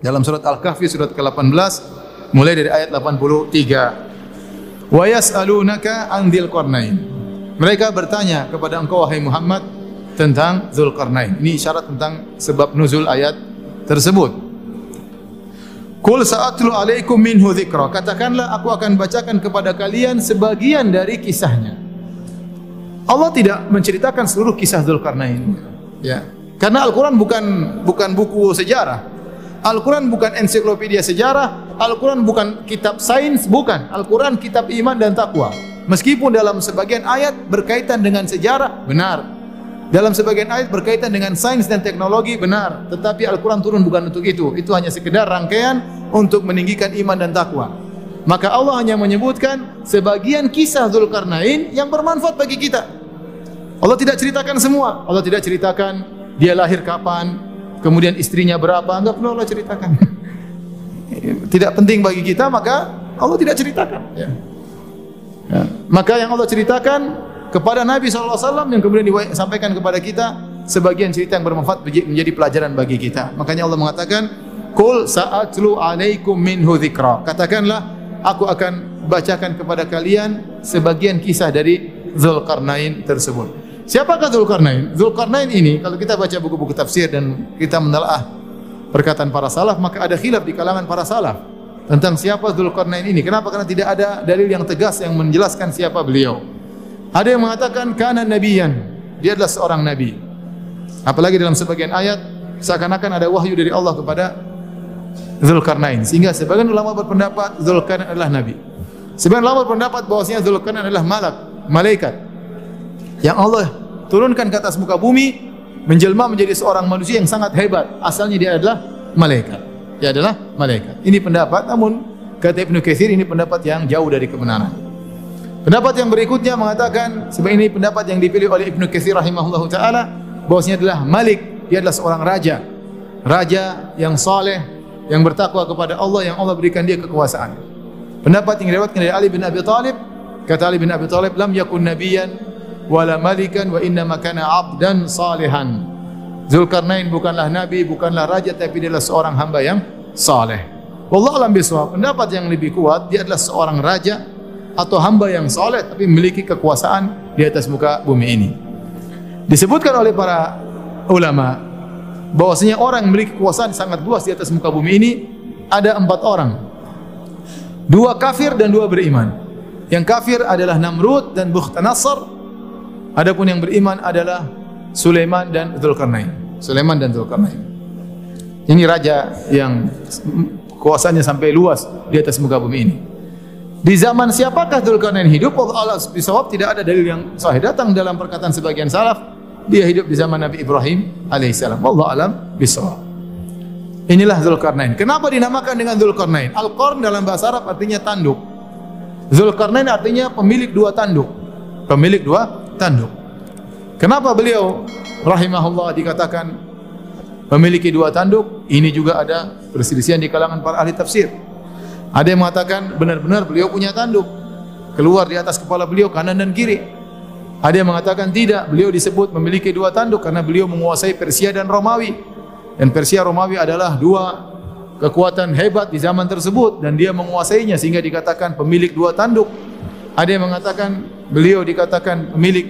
dalam surat Al-Kahfi surat ke-18 mulai dari ayat 83. Wa yas'alunaka an dzil qarnain. Mereka bertanya kepada engkau wahai Muhammad tentang Zulkarnain. Ini isyarat tentang sebab nuzul ayat tersebut. Kul sa'atlu alaikum minhu dzikra. Katakanlah aku akan bacakan kepada kalian sebagian dari kisahnya. Allah tidak menceritakan seluruh kisah Zulkarnain. Ya. Karena Al-Qur'an bukan bukan buku sejarah. Al-Quran bukan ensiklopedia sejarah, Al-Quran bukan kitab sains, bukan. Al-Quran kitab iman dan takwa. Meskipun dalam sebagian ayat berkaitan dengan sejarah, benar. Dalam sebagian ayat berkaitan dengan sains dan teknologi, benar. Tetapi Al-Quran turun bukan untuk itu. Itu hanya sekedar rangkaian untuk meninggikan iman dan takwa. Maka Allah hanya menyebutkan sebagian kisah Zulkarnain yang bermanfaat bagi kita. Allah tidak ceritakan semua. Allah tidak ceritakan dia lahir kapan, kemudian istrinya berapa, enggak perlu Allah ceritakan. tidak penting bagi kita, maka Allah tidak ceritakan. Ya. Ya. Maka yang Allah ceritakan kepada Nabi SAW yang kemudian disampaikan kepada kita sebagian cerita yang bermanfaat menjadi pelajaran bagi kita. Makanya Allah mengatakan, Kul sa'atlu alaikum minhu dhikra. Katakanlah, aku akan bacakan kepada kalian sebagian kisah dari Zulkarnain tersebut. Siapakah Zulkarnain? Zulkarnain ini kalau kita baca buku-buku tafsir dan kita menelaah perkataan para salaf maka ada khilaf di kalangan para salaf tentang siapa Zulkarnain ini. Kenapa? Karena tidak ada dalil yang tegas yang menjelaskan siapa beliau. Ada yang mengatakan kana nabiyan. Dia adalah seorang nabi. Apalagi dalam sebagian ayat seakan-akan ada wahyu dari Allah kepada Zulkarnain sehingga sebagian ulama berpendapat Zulkarnain adalah nabi. Sebagian ulama berpendapat bahwasanya Zulkarnain adalah malak, malaikat yang Allah turunkan ke atas muka bumi menjelma menjadi seorang manusia yang sangat hebat. Asalnya dia adalah malaikat. Dia adalah malaikat. Ini pendapat namun kata Ibnu Katsir ini pendapat yang jauh dari kebenaran. Pendapat yang berikutnya mengatakan sebab ini pendapat yang dipilih oleh Ibnu Katsir rahimahullahu taala bahwasanya adalah Malik, dia adalah seorang raja. Raja yang saleh, yang bertakwa kepada Allah yang Allah berikan dia kekuasaan. Pendapat yang diriwayatkan dari Ali bin Abi Thalib, kata Ali bin Abi Thalib, "Lam yakun nabiyyan wala malikan wa inna makana abdan salihan. Zulkarnain bukanlah nabi, bukanlah raja tapi dia adalah seorang hamba yang saleh. Wallahu alam bisawab. Pendapat yang lebih kuat dia adalah seorang raja atau hamba yang saleh tapi memiliki kekuasaan di atas muka bumi ini. Disebutkan oleh para ulama bahwasanya orang yang memiliki kekuasaan sangat luas di atas muka bumi ini ada empat orang. Dua kafir dan dua beriman. Yang kafir adalah Namrud dan Bukhtanasar Adapun yang beriman adalah Sulaiman dan Zulkarnain. Sulaiman dan Zulkarnain. Ini raja yang kuasanya sampai luas di atas muka bumi ini. Di zaman siapakah Zulkarnain hidup? Allah bisawab tidak ada dalil yang sahih datang dalam perkataan sebagian salaf. Dia hidup di zaman Nabi Ibrahim alaihissalam. Allah alam bisawab. Inilah Zulkarnain. Kenapa dinamakan dengan Zulkarnain? Al-Qarn dalam bahasa Arab artinya tanduk. Zulkarnain artinya pemilik dua tanduk. Pemilik dua tanduk. Kenapa beliau rahimahullah dikatakan memiliki dua tanduk? Ini juga ada perselisihan di kalangan para ahli tafsir. Ada yang mengatakan benar-benar beliau punya tanduk. Keluar di atas kepala beliau kanan dan kiri. Ada yang mengatakan tidak, beliau disebut memiliki dua tanduk karena beliau menguasai Persia dan Romawi. Dan Persia Romawi adalah dua kekuatan hebat di zaman tersebut dan dia menguasainya sehingga dikatakan pemilik dua tanduk. Ada yang mengatakan beliau dikatakan pemilik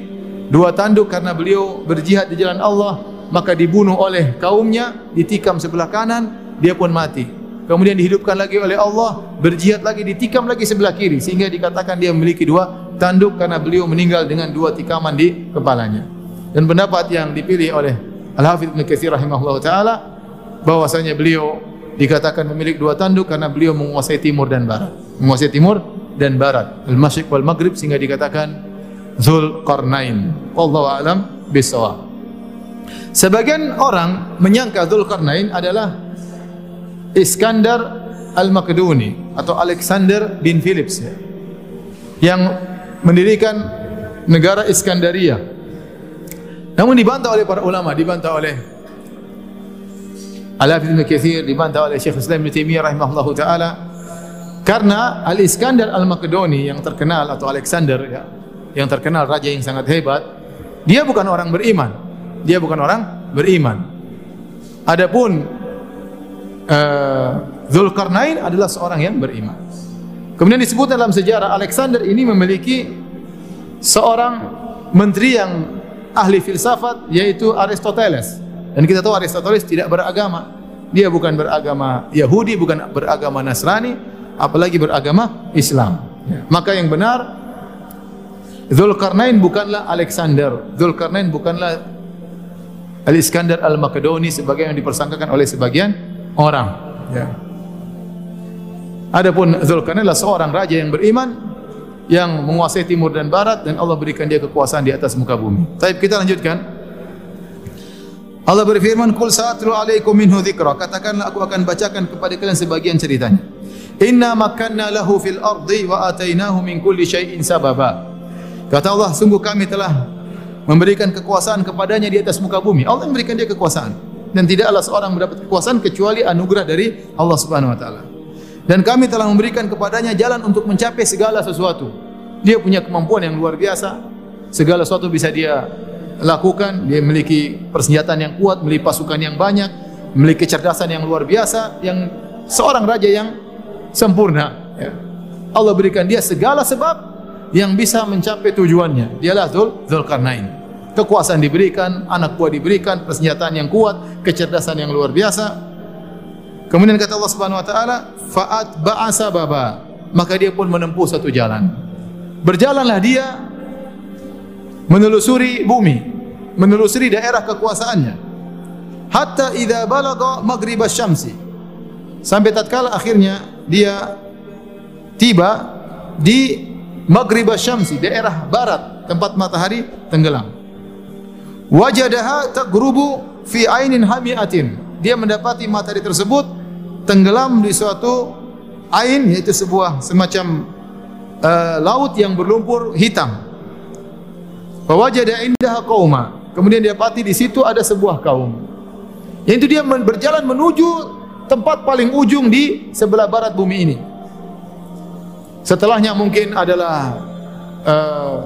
dua tanduk karena beliau berjihad di jalan Allah, maka dibunuh oleh kaumnya, ditikam sebelah kanan, dia pun mati. Kemudian dihidupkan lagi oleh Allah, berjihad lagi, ditikam lagi sebelah kiri sehingga dikatakan dia memiliki dua tanduk karena beliau meninggal dengan dua tikaman di kepalanya. Dan pendapat yang dipilih oleh Al-Hafidz Ibnu Katsir rahimahullah taala bahwasanya beliau dikatakan memiliki dua tanduk karena beliau menguasai timur dan barat. Menguasai timur dan barat, al-masyriq wal maghrib sehingga dikatakan Zul Qarnain. Wallahu a'lam bisawab. Sebagian orang menyangka Zul Qarnain adalah Iskandar Al-Makedoni atau Alexander bin Philips ya, yang mendirikan negara Iskandaria. Namun dibantah oleh para ulama, dibantah oleh Al-Hafidh Ibn dibantah oleh Syekh Islam Ibn Taimiyah rahimahullahu taala karena Al-Iskandar Al-Makedoni yang terkenal atau Alexander ya, yang terkenal raja yang sangat hebat, dia bukan orang beriman. Dia bukan orang beriman. Adapun uh, Zulkarnain adalah seorang yang beriman. Kemudian disebut dalam sejarah Alexander ini memiliki seorang menteri yang ahli filsafat yaitu Aristoteles. Dan kita tahu Aristoteles tidak beragama. Dia bukan beragama Yahudi, bukan beragama Nasrani, apalagi beragama Islam. Maka yang benar Zulkarnain bukanlah Alexander. Zulkarnain bukanlah Al-Iskandar Al-Makedoni sebagai yang dipersangkakan oleh sebagian orang. Ya. Adapun Zulkarnain adalah seorang raja yang beriman yang menguasai timur dan barat dan Allah berikan dia kekuasaan di atas muka bumi. Baik, kita lanjutkan. Allah berfirman, "Qul sa'atlu 'alaikum minhu dzikra." Katakanlah aku akan bacakan kepada kalian sebagian ceritanya. Inna makanna lahu fil ardi wa atainahu min kulli syai'in sababa. Kata Allah, sungguh kami telah memberikan kekuasaan kepadanya di atas muka bumi. Allah memberikan dia kekuasaan dan tidaklah seorang mendapat kekuasaan kecuali anugerah dari Allah Subhanahu wa taala. Dan kami telah memberikan kepadanya jalan untuk mencapai segala sesuatu. Dia punya kemampuan yang luar biasa. Segala sesuatu bisa dia lakukan, dia memiliki persenjataan yang kuat, memiliki pasukan yang banyak, memiliki kecerdasan yang luar biasa, yang seorang raja yang sempurna. Ya. Allah berikan dia segala sebab yang bisa mencapai tujuannya. Dialah Zul Zulkarnain. Kekuasaan diberikan, anak buah diberikan, persenjataan yang kuat, kecerdasan yang luar biasa. Kemudian kata Allah Subhanahu wa taala, "Fa'at ba'asa baba." Maka dia pun menempuh satu jalan. Berjalanlah dia menelusuri bumi, menelusuri daerah kekuasaannya. Hatta idza balagha maghrib syamsi. Sampai tatkala akhirnya dia tiba di maghrib syamsi, daerah barat, tempat matahari tenggelam. Wajadaha tagrubu fi ainin hamiatin. Dia mendapati matahari tersebut tenggelam di suatu ain yaitu sebuah semacam uh, laut yang berlumpur hitam. Fawajada indaha qauma. Kemudian dia pati di situ ada sebuah kaum. Yaitu dia berjalan menuju tempat paling ujung di sebelah barat bumi ini. Setelahnya mungkin adalah uh,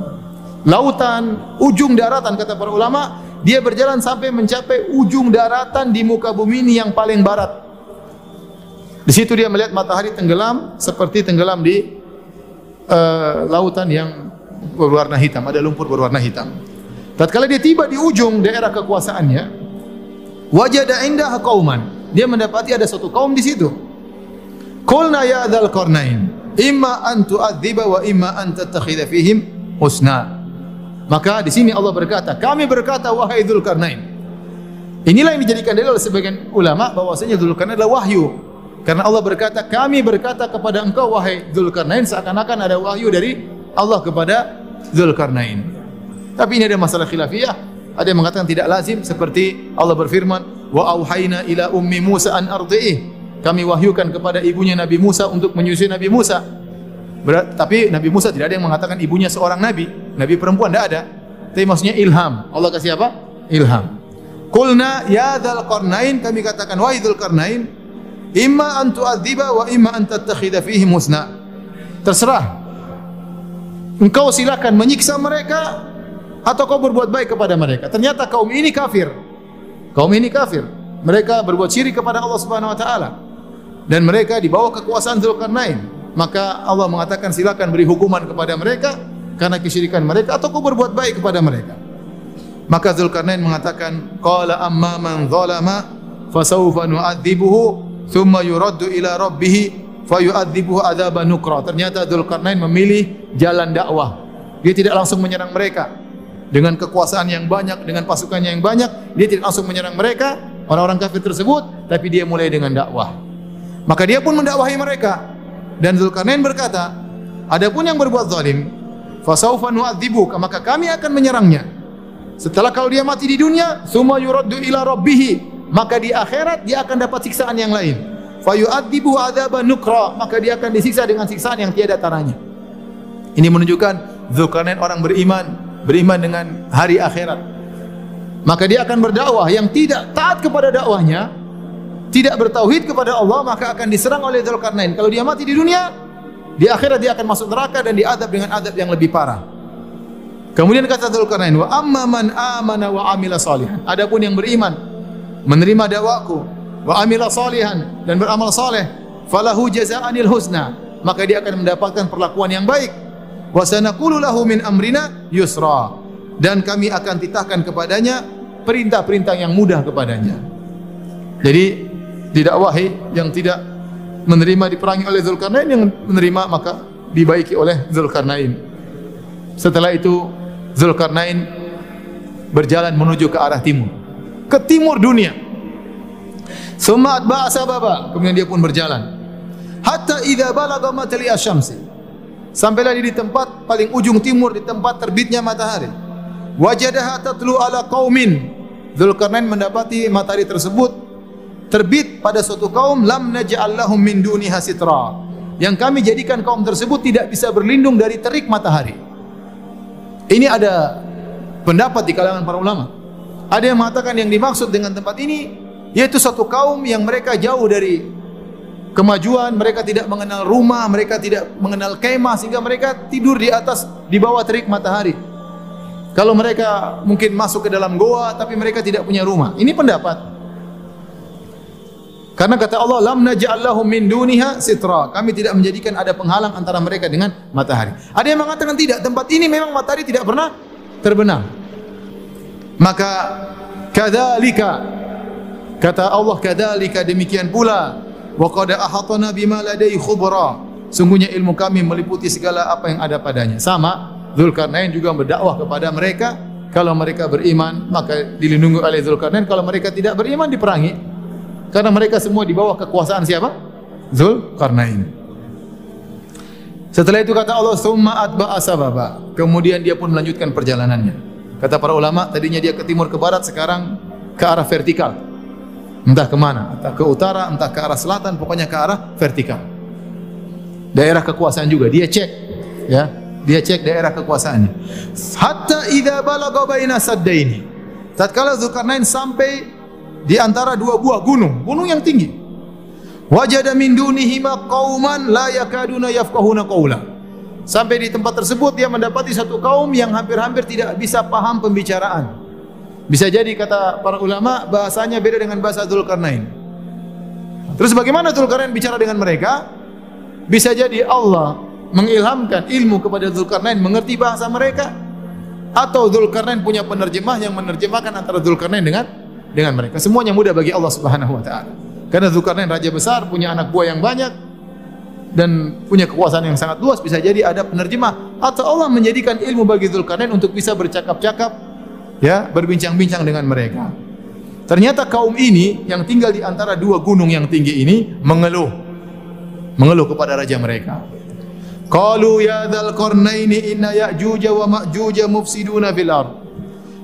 lautan, ujung daratan kata para ulama, dia berjalan sampai mencapai ujung daratan di muka bumi ini yang paling barat. Di situ dia melihat matahari tenggelam seperti tenggelam di uh, lautan yang berwarna hitam, ada lumpur berwarna hitam. Tatkala dia tiba di ujung daerah kekuasaannya, wajada indah qauman. Dia mendapati ada satu kaum di situ. Qulna ya dzal qarnain, imma an tu'adziba wa imma an tattakhidha fihim husna. Maka di sini Allah berkata, kami berkata wahai Dzulkarnain. Inilah yang dijadikan dalil oleh sebagian ulama bahwasanya Dzulkarnain adalah wahyu. Karena Allah berkata, kami berkata kepada engkau wahai Dzulkarnain seakan-akan ada wahyu dari Allah kepada Zulkarnain. Tapi ini ada masalah khilafiyah. Ada yang mengatakan tidak lazim seperti Allah berfirman, "Wa auhayna ila ummi Musa an ardi'ih." Kami wahyukan kepada ibunya Nabi Musa untuk menyusui Nabi Musa. Berat, tapi Nabi Musa tidak ada yang mengatakan ibunya seorang nabi. Nabi perempuan tidak ada. Tapi maksudnya ilham. Allah kasih apa? Ilham. Kulna ya dzal qarnain kami katakan wahai dzul qarnain imma an tu'adziba wa imma an tattakhidha fihi musna. Terserah Engkau silakan menyiksa mereka atau kau berbuat baik kepada mereka. Ternyata kaum ini kafir. Kaum ini kafir. Mereka berbuat syirik kepada Allah Subhanahu wa taala. Dan mereka di bawah kekuasaan Zulkarnain. Maka Allah mengatakan silakan beri hukuman kepada mereka karena kesyirikan mereka atau kau berbuat baik kepada mereka. Maka Zulkarnain mengatakan, "Qala amma man zalama fasawfa nu'adzibuhu thumma yuraddu ila rabbih fayu'adzibuhu adzaban nukra. Ternyata Dzulkarnain memilih jalan dakwah. Dia tidak langsung menyerang mereka dengan kekuasaan yang banyak, dengan pasukannya yang banyak, dia tidak langsung menyerang mereka orang-orang kafir tersebut, tapi dia mulai dengan dakwah. Maka dia pun mendakwahi mereka. Dan Dzulkarnain berkata, adapun yang berbuat zalim, fasaufa nu'adzibu, maka kami akan menyerangnya. Setelah kalau dia mati di dunia, summa yuraddu ila rabbih, maka di akhirat dia akan dapat siksaan yang lain fayu'adzibu adzaban nukra maka dia akan disiksa dengan siksaan yang tiada taranya ini menunjukkan Zulkarnain orang beriman beriman dengan hari akhirat. Maka dia akan berdakwah yang tidak taat kepada dakwahnya tidak bertauhid kepada Allah maka akan diserang oleh Zulkarnain kalau dia mati di dunia di akhirat dia akan masuk neraka dan diadab dengan adab yang lebih parah. Kemudian kata Zulkarnain wa amma man amana wa amila salihan. Adapun yang beriman menerima dakwaku wa amila salihan dan beramal saleh, falahu jazaa'anil husna, maka dia akan mendapatkan perlakuan yang baik. Wa sanaqulu lahu min amrina yusra. Dan kami akan titahkan kepadanya perintah-perintah yang mudah kepadanya. Jadi tidak wahai yang tidak menerima diperangi oleh Zulkarnain yang menerima maka dibaiki oleh Zulkarnain. Setelah itu Zulkarnain berjalan menuju ke arah timur, ke timur dunia. Summa atba'a sababa. Kemudian dia pun berjalan. Hatta idza balagha matli. Sampailah dia di tempat paling ujung timur di tempat terbitnya matahari. Wajadaha tatlu ala qaumin. Zulkarnain mendapati matahari tersebut terbit pada suatu kaum lam naj'al lahum min duniha sitra. Yang kami jadikan kaum tersebut tidak bisa berlindung dari terik matahari. Ini ada pendapat di kalangan para ulama. Ada yang mengatakan yang dimaksud dengan tempat ini yaitu satu kaum yang mereka jauh dari kemajuan, mereka tidak mengenal rumah, mereka tidak mengenal kemah sehingga mereka tidur di atas di bawah terik matahari. Kalau mereka mungkin masuk ke dalam goa tapi mereka tidak punya rumah. Ini pendapat. Karena kata Allah, "Lam naj'al min duniha sitra." Kami tidak menjadikan ada penghalang antara mereka dengan matahari. Ada yang mengatakan tidak, tempat ini memang matahari tidak pernah terbenam. Maka kadzalika Kata Allah kadzalika demikian pula wa qad ahatna bima ladai khubra. Sungguhnya ilmu kami meliputi segala apa yang ada padanya. Sama Zulkarnain juga berdakwah kepada mereka kalau mereka beriman maka dilindungi oleh Zulkarnain kalau mereka tidak beriman diperangi. Karena mereka semua di bawah kekuasaan siapa? Zulkarnain. Setelah itu kata Allah summa atba'a sababa. Kemudian dia pun melanjutkan perjalanannya. Kata para ulama tadinya dia ke timur ke barat sekarang ke arah vertikal entah ke mana, entah ke utara, entah ke arah selatan, pokoknya ke arah vertikal. Daerah kekuasaan juga dia cek, ya. Dia cek daerah kekuasaannya. Hatta idza balagha baina saddaini. Tatkala Zulkarnain sampai di antara dua buah gunung, gunung yang tinggi. Wajada min dunihima qauman la yakaduna yafqahuna qawla. Sampai di tempat tersebut dia mendapati satu kaum yang hampir-hampir tidak bisa paham pembicaraan. Bisa jadi kata para ulama bahasanya beda dengan bahasa Dzulkarnain. Terus bagaimana Dzulkarnain bicara dengan mereka? Bisa jadi Allah mengilhamkan ilmu kepada Dzulkarnain mengerti bahasa mereka atau Dzulkarnain punya penerjemah yang menerjemahkan antara Dzulkarnain dengan dengan mereka. Semuanya mudah bagi Allah Subhanahu wa taala. Karena Dzulkarnain raja besar, punya anak buah yang banyak dan punya kekuasaan yang sangat luas, bisa jadi ada penerjemah atau Allah menjadikan ilmu bagi Dzulkarnain untuk bisa bercakap-cakap ya berbincang-bincang dengan mereka. Ternyata kaum ini yang tinggal di antara dua gunung yang tinggi ini mengeluh. Mengeluh kepada raja mereka. Qalu ya dzal qarnaini inna ya'juj wa ma'juj mufsiduna fil ard.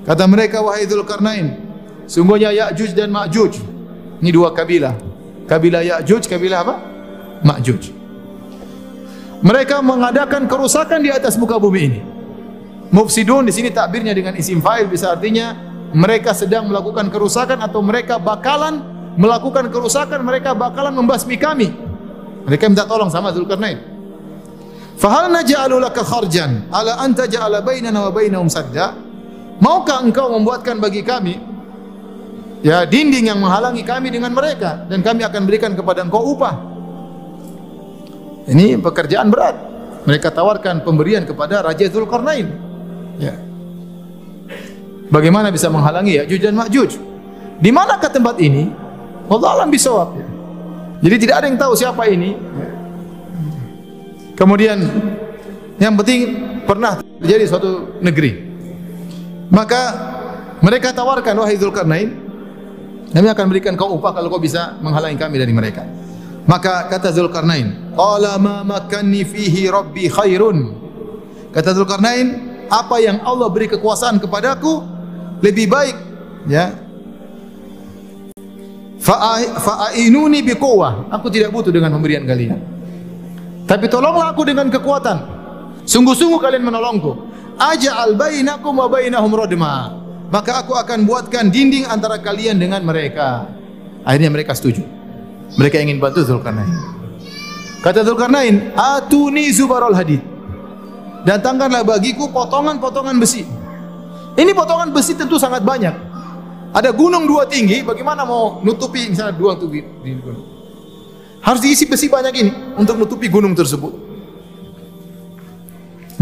Kata mereka wahai Dzulkarnain, sungguhnya Ya'juj dan Ma'juj. Ini dua kabilah. Kabilah Ya'juj, kabilah apa? Ma'juj. Mereka mengadakan kerusakan di atas muka bumi ini. Mufsidun di sini takbirnya dengan isim fa'il bisa artinya mereka sedang melakukan kerusakan atau mereka bakalan melakukan kerusakan, mereka bakalan membasmi kami. Mereka minta tolong sama Zulkarnain. Fahal naj'alu laka kharjan ala anta ja'ala bainana wa bainahum sadda? Maukah engkau membuatkan bagi kami ya dinding yang menghalangi kami dengan mereka dan kami akan berikan kepada engkau upah. Ini pekerjaan berat. Mereka tawarkan pemberian kepada Raja Zulkarnain. Ya. Bagaimana bisa menghalangi ya Juj dan Ma'juj? Di manakah tempat ini? Allah alam bisawab. Ya. Jadi tidak ada yang tahu siapa ini. Ya. Kemudian yang penting pernah terjadi suatu negeri. Maka mereka tawarkan wahai Zulkarnain, kami akan berikan kau upah kalau kau bisa menghalangi kami dari mereka. Maka kata Zulkarnain, "Qala ma makanni fihi rabbi khairun." Kata Zulkarnain, apa yang Allah beri kekuasaan kepadaku lebih baik ya. Fa'ainuni biquwah aku tidak butuh dengan pemberian kalian. Tapi tolonglah aku dengan kekuatan. Sungguh-sungguh kalian menolongku. Aja'al bainakum wa bainahum radma. Maka aku akan buatkan dinding antara kalian dengan mereka. Akhirnya mereka setuju. Mereka ingin bantu Zulkarnain. Kata Zulkarnain atuni zubarul hadid datangkanlah bagiku potongan-potongan besi. Ini potongan besi tentu sangat banyak. Ada gunung dua tinggi, bagaimana mau nutupi misalnya dua di, di gunung? Harus diisi besi banyak ini untuk nutupi gunung tersebut.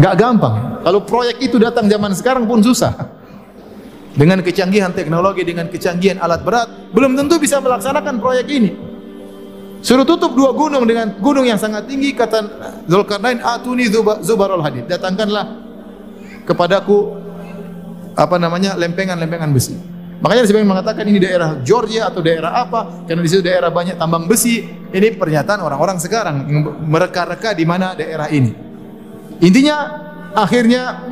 Gak gampang. Kalau proyek itu datang zaman sekarang pun susah. Dengan kecanggihan teknologi, dengan kecanggihan alat berat, belum tentu bisa melaksanakan proyek ini. Suruh tutup dua gunung dengan gunung yang sangat tinggi, kata Zulkarnain, atuni zubarul hadid. Datangkanlah kepadaku apa namanya lempengan-lempengan besi. Makanya sebagian mengatakan ini daerah Georgia atau daerah apa? Karena di situ daerah banyak tambang besi. Ini pernyataan orang-orang sekarang mereka-reka di mana daerah ini. Intinya akhirnya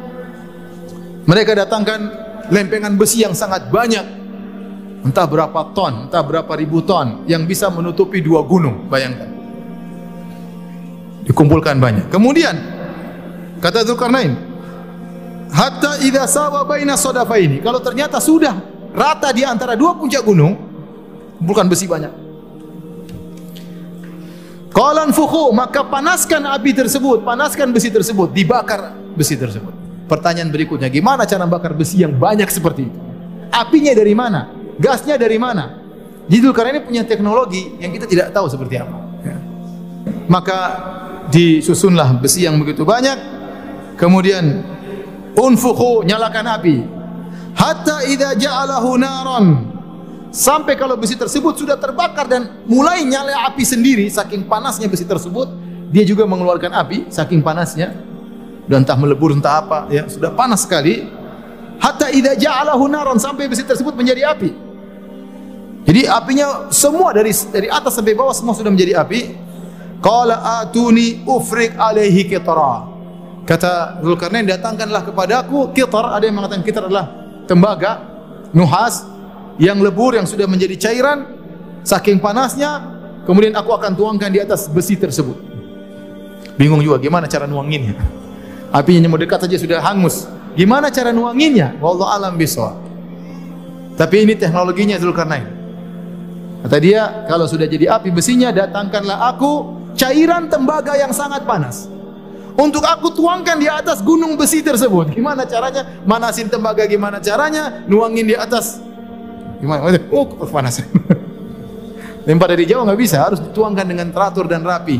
mereka datangkan lempengan besi yang sangat banyak. Entah berapa ton, entah berapa ribu ton yang bisa menutupi dua gunung, bayangkan. Dikumpulkan banyak. Kemudian kata Zulkarnain, hatta idza sawa baina sadafaini. Kalau ternyata sudah rata di antara dua puncak gunung, bukan besi banyak. Qalan fukhu, maka panaskan api tersebut, panaskan besi tersebut, dibakar besi tersebut. Pertanyaan berikutnya, gimana cara bakar besi yang banyak seperti itu? Apinya dari mana? Gasnya dari mana? Jadi karena ini punya teknologi yang kita tidak tahu seperti apa. Ya. Maka disusunlah besi yang begitu banyak, kemudian unfukhu nyalakan api, hatta idza ja'alahu naran sampai kalau besi tersebut sudah terbakar dan mulai nyala api sendiri saking panasnya besi tersebut dia juga mengeluarkan api saking panasnya dan entah melebur entah apa ya sudah panas sekali hatta idza ja'alahu naran sampai besi tersebut menjadi api jadi apinya semua dari dari atas sampai bawah semua sudah menjadi api qala atuni ufrik alaihi qitara kata Zulkarnain datangkanlah kepadaku qitar ada yang mengatakan qitar adalah tembaga, nuhas yang lebur yang sudah menjadi cairan saking panasnya kemudian aku akan tuangkan di atas besi tersebut. Bingung juga gimana cara nuanginnya. Apinya mau dekat saja sudah hangus. Gimana cara nuanginnya? Wallahu alam bisawab. Tapi ini teknologinya Zulkarnain. Kata dia, kalau sudah jadi api besinya, datangkanlah aku cairan tembaga yang sangat panas untuk aku tuangkan di atas gunung besi tersebut. Gimana caranya? Manasin tembaga gimana caranya? Nuangin di atas. Gimana? Oh, panas. Lempar dari jauh nggak bisa, harus dituangkan dengan teratur dan rapi.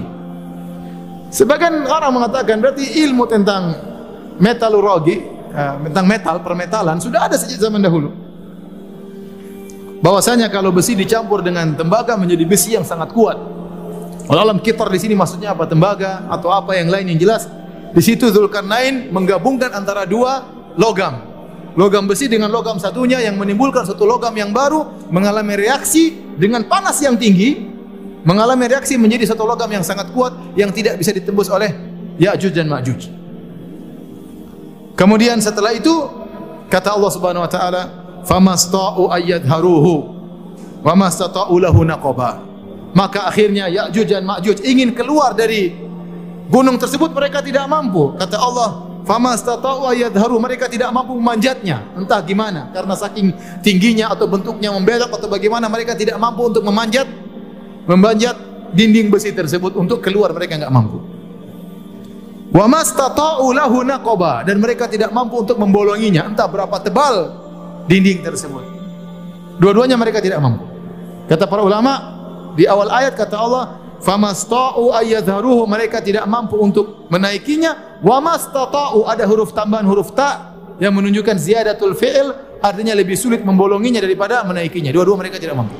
Sebagian orang mengatakan berarti ilmu tentang metalurgi, uh, tentang metal, permetalan sudah ada sejak zaman dahulu. Bahwasanya kalau besi dicampur dengan tembaga menjadi besi yang sangat kuat. Walau alam kitar di sini maksudnya apa? Tembaga atau apa yang lain yang jelas. Di situ Zulkarnain menggabungkan antara dua logam. Logam besi dengan logam satunya yang menimbulkan satu logam yang baru mengalami reaksi dengan panas yang tinggi, mengalami reaksi menjadi satu logam yang sangat kuat yang tidak bisa ditembus oleh Ya'juj dan Ma'juj. Kemudian setelah itu kata Allah Subhanahu wa taala, "Famasta'u ayyadharuhu wa mastata'u lahu naqaba." Maka akhirnya Ya'juj dan Ma'juj ingin keluar dari gunung tersebut mereka tidak mampu. Kata Allah, "Famastata'u ayadharu." Mereka tidak mampu memanjatnya. Entah gimana, karena saking tingginya atau bentuknya membelok atau bagaimana mereka tidak mampu untuk memanjat memanjat dinding besi tersebut untuk keluar mereka enggak mampu. Wa mastata'u lahu naqaba dan mereka tidak mampu untuk membolonginya, entah berapa tebal dinding tersebut. Dua-duanya mereka tidak mampu. Kata para ulama, di awal ayat kata Allah, "Famasta'u ayyadharuhu." Mereka tidak mampu untuk menaikinya. Wa mastata'u ada huruf tambahan huruf ta yang menunjukkan ziyadatul fi'il artinya lebih sulit membolonginya daripada menaikinya. Dua-dua mereka tidak mampu.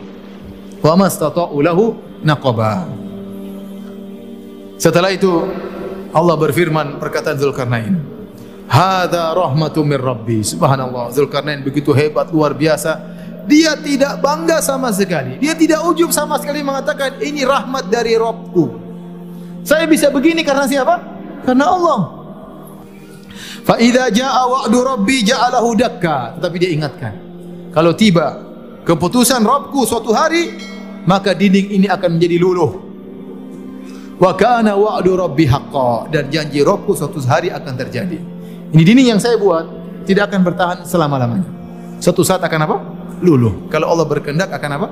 Wa mastata'u lahu naqaba. Setelah itu Allah berfirman perkataan Zulkarnain. Hada rahmatu min Rabbi. Subhanallah. Zulkarnain begitu hebat luar biasa dia tidak bangga sama sekali. Dia tidak ujub sama sekali mengatakan ini rahmat dari Robku. Saya bisa begini karena siapa? Karena Allah. Fa idza jaa wa'du rabbi ja'alahu dakka. Tetapi dia ingatkan, kalau tiba keputusan Robku suatu hari, maka dinding ini akan menjadi luluh. Wa kana wa'du rabbi haqqan dan janji Robku suatu hari akan terjadi. Ini dinding yang saya buat tidak akan bertahan selama-lamanya. Suatu saat akan apa? luluh. Kalau Allah berkehendak akan apa?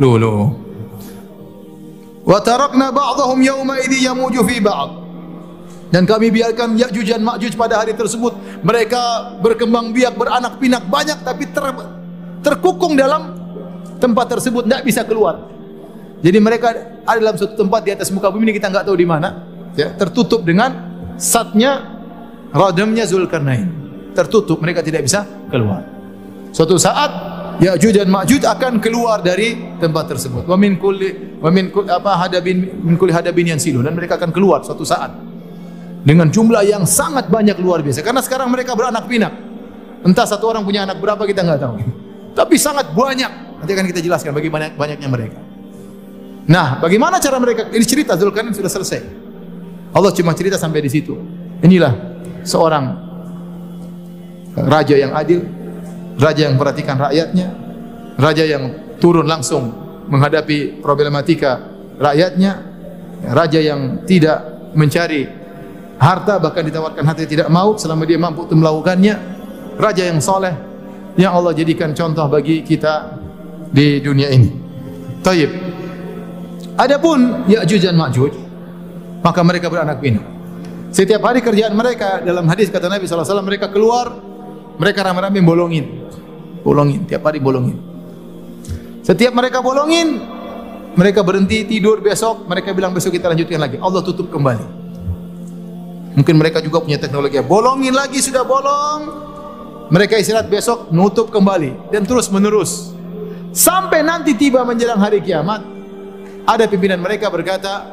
Luluh. Wa tarakna ba'dahum yawma idzi yamuju fi ba'd. Dan kami biarkan Ya'juj dan Ma'juj pada hari tersebut mereka berkembang biak, beranak pinak banyak tapi ter, terkukung dalam tempat tersebut tidak bisa keluar. Jadi mereka ada dalam suatu tempat di atas muka bumi ini kita nggak tahu di mana, ya, tertutup dengan satnya radamnya Zulkarnain. Tertutup, mereka tidak bisa keluar. Suatu saat Ya'juj dan Ma'juj akan keluar dari tempat tersebut. Wa min kulli wa min kulli apa hadabin min kulli hadabin yansilu dan mereka akan keluar suatu saat dengan jumlah yang sangat banyak luar biasa. Karena sekarang mereka beranak pinak. Entah satu orang punya anak berapa kita nggak tahu. Tapi sangat banyak. Nanti akan kita jelaskan bagi banyak banyaknya mereka. Nah, bagaimana cara mereka? Ini cerita Zulkarnain sudah selesai. Allah cuma cerita sampai di situ. Inilah seorang raja yang adil, raja yang perhatikan rakyatnya, raja yang turun langsung menghadapi problematika rakyatnya, raja yang tidak mencari harta bahkan ditawarkan harta tidak mau selama dia mampu untuk melakukannya, raja yang soleh yang Allah jadikan contoh bagi kita di dunia ini. Taib. Adapun Ya'juj dan Ma'juj, maka mereka beranak pinak. Setiap hari kerjaan mereka dalam hadis kata Nabi SAW mereka keluar, mereka ramai-ramai bolongin, bolongin tiap hari bolongin. Setiap mereka bolongin, mereka berhenti tidur besok, mereka bilang besok kita lanjutkan lagi. Allah tutup kembali. Mungkin mereka juga punya teknologi. Bolongin lagi sudah bolong. Mereka istirahat besok, nutup kembali dan terus menerus. Sampai nanti tiba menjelang hari kiamat, ada pimpinan mereka berkata,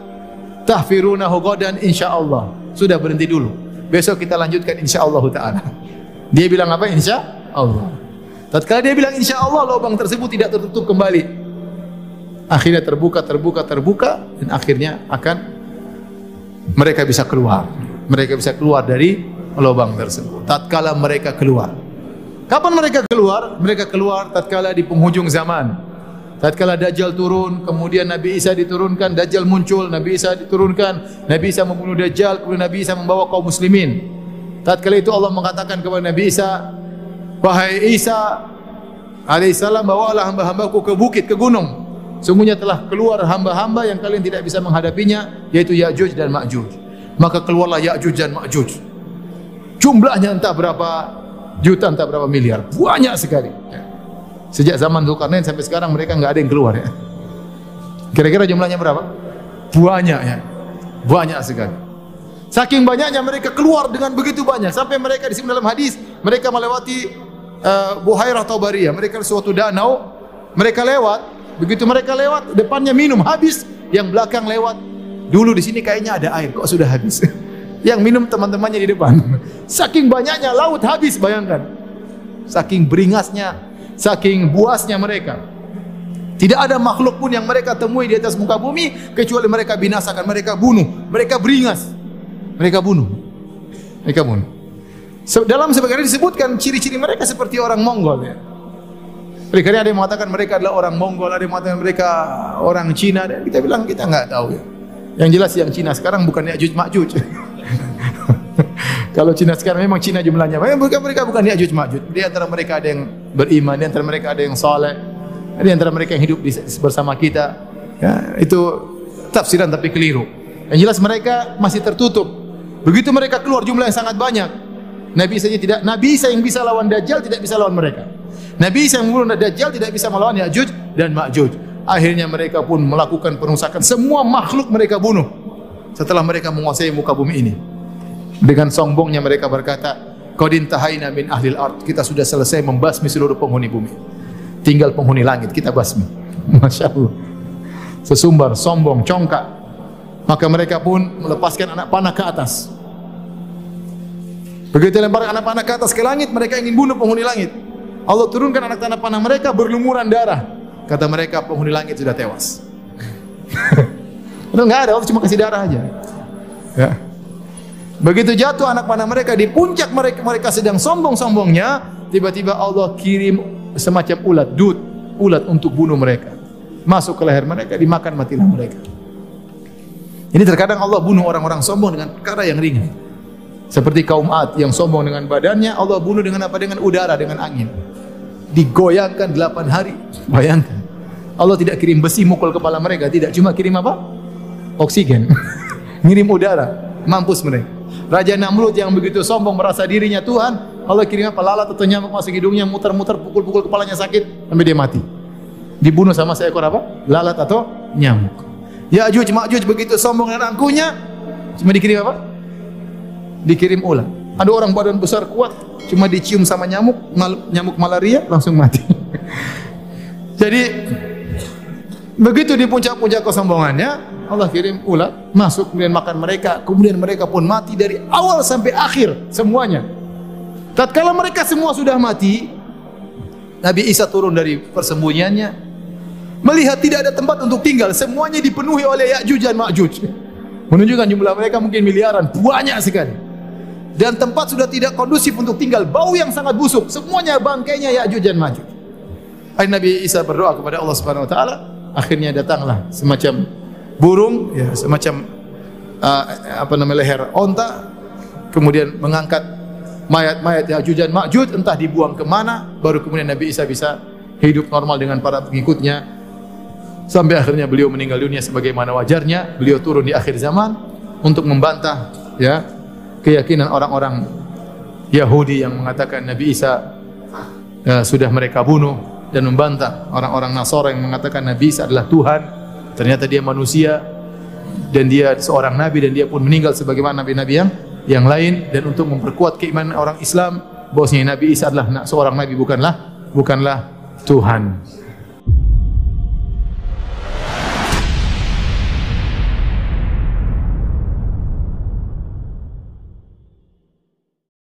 "Tahfirunahu ghadan insyaallah." Sudah berhenti dulu. Besok kita lanjutkan insyaallah taala. Dia bilang apa? Insyaallah. Tatkala dia bilang insyaallah lubang tersebut tidak tertutup kembali. Akhirnya terbuka, terbuka, terbuka dan akhirnya akan mereka bisa keluar. Mereka bisa keluar dari lubang tersebut. Tatkala mereka keluar. Kapan mereka keluar? Mereka keluar tatkala di penghujung zaman. Tatkala Dajjal turun, kemudian Nabi Isa diturunkan, Dajjal muncul, Nabi Isa diturunkan, Nabi Isa membunuh Dajjal, kemudian Nabi Isa membawa kaum muslimin. Tatkala itu Allah mengatakan kepada Nabi Isa, "Wahai Isa alaihissalam, bawalah hamba-hambaku ke bukit, ke gunung. Sungguhnya telah keluar hamba-hamba yang kalian tidak bisa menghadapinya, yaitu Ya'juj dan Ma'juj." Maka keluarlah Ya'juj dan Ma'juj. Jumlahnya entah berapa juta, entah berapa miliar. Banyak sekali. Ya. Sejak zaman Zulkarnain sampai sekarang mereka nggak ada yang keluar ya. Kira-kira jumlahnya berapa? Banyak ya. Banyak sekali. Saking banyaknya mereka keluar dengan begitu banyak sampai mereka di dalam hadis mereka melewati uh, Buhairah Tabariyah. Mereka suatu danau, mereka lewat, begitu mereka lewat depannya minum habis, yang belakang lewat. Dulu di sini kayaknya ada air, kok sudah habis. yang minum teman-temannya di depan. Saking banyaknya laut habis bayangkan. Saking beringasnya saking buasnya mereka. Tidak ada makhluk pun yang mereka temui di atas muka bumi kecuali mereka binasakan, mereka bunuh, mereka beringas. Mereka bunuh. Mereka bunuh. Dalam sebagian disebutkan ciri-ciri mereka seperti orang Mongol ya. Mereka ada yang mengatakan mereka adalah orang Mongol, ada yang mengatakan mereka orang Cina dan kita bilang kita enggak tahu ya. Yang jelas yang Cina sekarang bukan Ya'juj Ma'juj. Kalau Cina sekarang memang Cina jumlahnya. Bukan mereka bukan Ya'juj Ma'juj. Di antara mereka ada yang beriman, di antara mereka ada yang saleh, di antara mereka yang hidup bersama kita. Ya, itu tafsiran tapi keliru. Yang jelas mereka masih tertutup. Begitu mereka keluar jumlah yang sangat banyak. Nabi saja tidak Nabi Isa yang bisa lawan Dajjal tidak bisa lawan mereka. Nabi Isa yang membunuh Dajjal tidak bisa melawan Ya'juj dan Ma'juj. Akhirnya mereka pun melakukan perusakan semua makhluk mereka bunuh setelah mereka menguasai muka bumi ini. Dengan sombongnya mereka berkata, Qadin tahaina min ahlil ard. Kita sudah selesai membasmi seluruh penghuni bumi. Tinggal penghuni langit kita basmi. Masya Allah. Sesumbar, sombong, congkak. Maka mereka pun melepaskan anak panah ke atas. Begitu lempar anak panah ke atas ke langit, mereka ingin bunuh penghuni langit. Allah turunkan anak tanah panah mereka berlumuran darah. Kata mereka penghuni langit sudah tewas. Itu enggak ada, Allah cuma kasih darah aja. Ya. Begitu jatuh anak panah mereka di puncak mereka mereka sedang sombong-sombongnya, tiba-tiba Allah kirim semacam ulat, dud, ulat untuk bunuh mereka. Masuk ke leher mereka, dimakan matilah mereka. Ini terkadang Allah bunuh orang-orang sombong dengan perkara yang ringan. Seperti kaum Ad yang sombong dengan badannya, Allah bunuh dengan apa? Dengan udara, dengan angin. Digoyangkan delapan hari. Bayangkan. Allah tidak kirim besi mukul kepala mereka, tidak cuma kirim apa? Oksigen. Ngirim udara, mampus mereka. Raja Namrud yang begitu sombong merasa dirinya Tuhan, Allah kirim apa lalat atau nyamuk masuk hidungnya muter-muter pukul-pukul kepalanya sakit sampai dia mati. Dibunuh sama seekor apa? Lalat atau nyamuk. Ya Ya'juj Ma'juj begitu sombong dan angkuhnya cuma dikirim apa? Dikirim ular. Ada orang badan besar kuat cuma dicium sama nyamuk, mal, nyamuk malaria langsung mati. Jadi begitu di puncak-puncak kesombongannya Allah kirim ular masuk kemudian makan mereka, kemudian mereka pun mati dari awal sampai akhir semuanya. Tatkala mereka semua sudah mati, Nabi Isa turun dari persembunyiannya, melihat tidak ada tempat untuk tinggal, semuanya dipenuhi oleh Ya'juj dan Ma'juj. Menunjukkan jumlah mereka mungkin miliaran, banyak sekali. Dan tempat sudah tidak kondusif untuk tinggal, bau yang sangat busuk, semuanya bangkainya Ya'juj dan Ma'juj. Akhirnya Nabi Isa berdoa kepada Allah Subhanahu wa taala, akhirnya datanglah semacam burung ya semacam uh, apa namanya leher onta kemudian mengangkat mayat-mayat Ya'juj dan Ma'juj entah dibuang ke mana baru kemudian Nabi Isa bisa hidup normal dengan para pengikutnya. Sampai akhirnya beliau meninggal dunia sebagaimana wajarnya. Beliau turun di akhir zaman untuk membantah ya keyakinan orang-orang Yahudi yang mengatakan Nabi Isa ya, sudah mereka bunuh dan membantah. Orang-orang Nasara yang mengatakan Nabi Isa adalah Tuhan ternyata dia manusia dan dia seorang nabi dan dia pun meninggal sebagaimana nabi-nabi yang yang lain dan untuk memperkuat keimanan orang Islam bahwasanya Nabi Isa adalah seorang nabi bukanlah bukanlah Tuhan.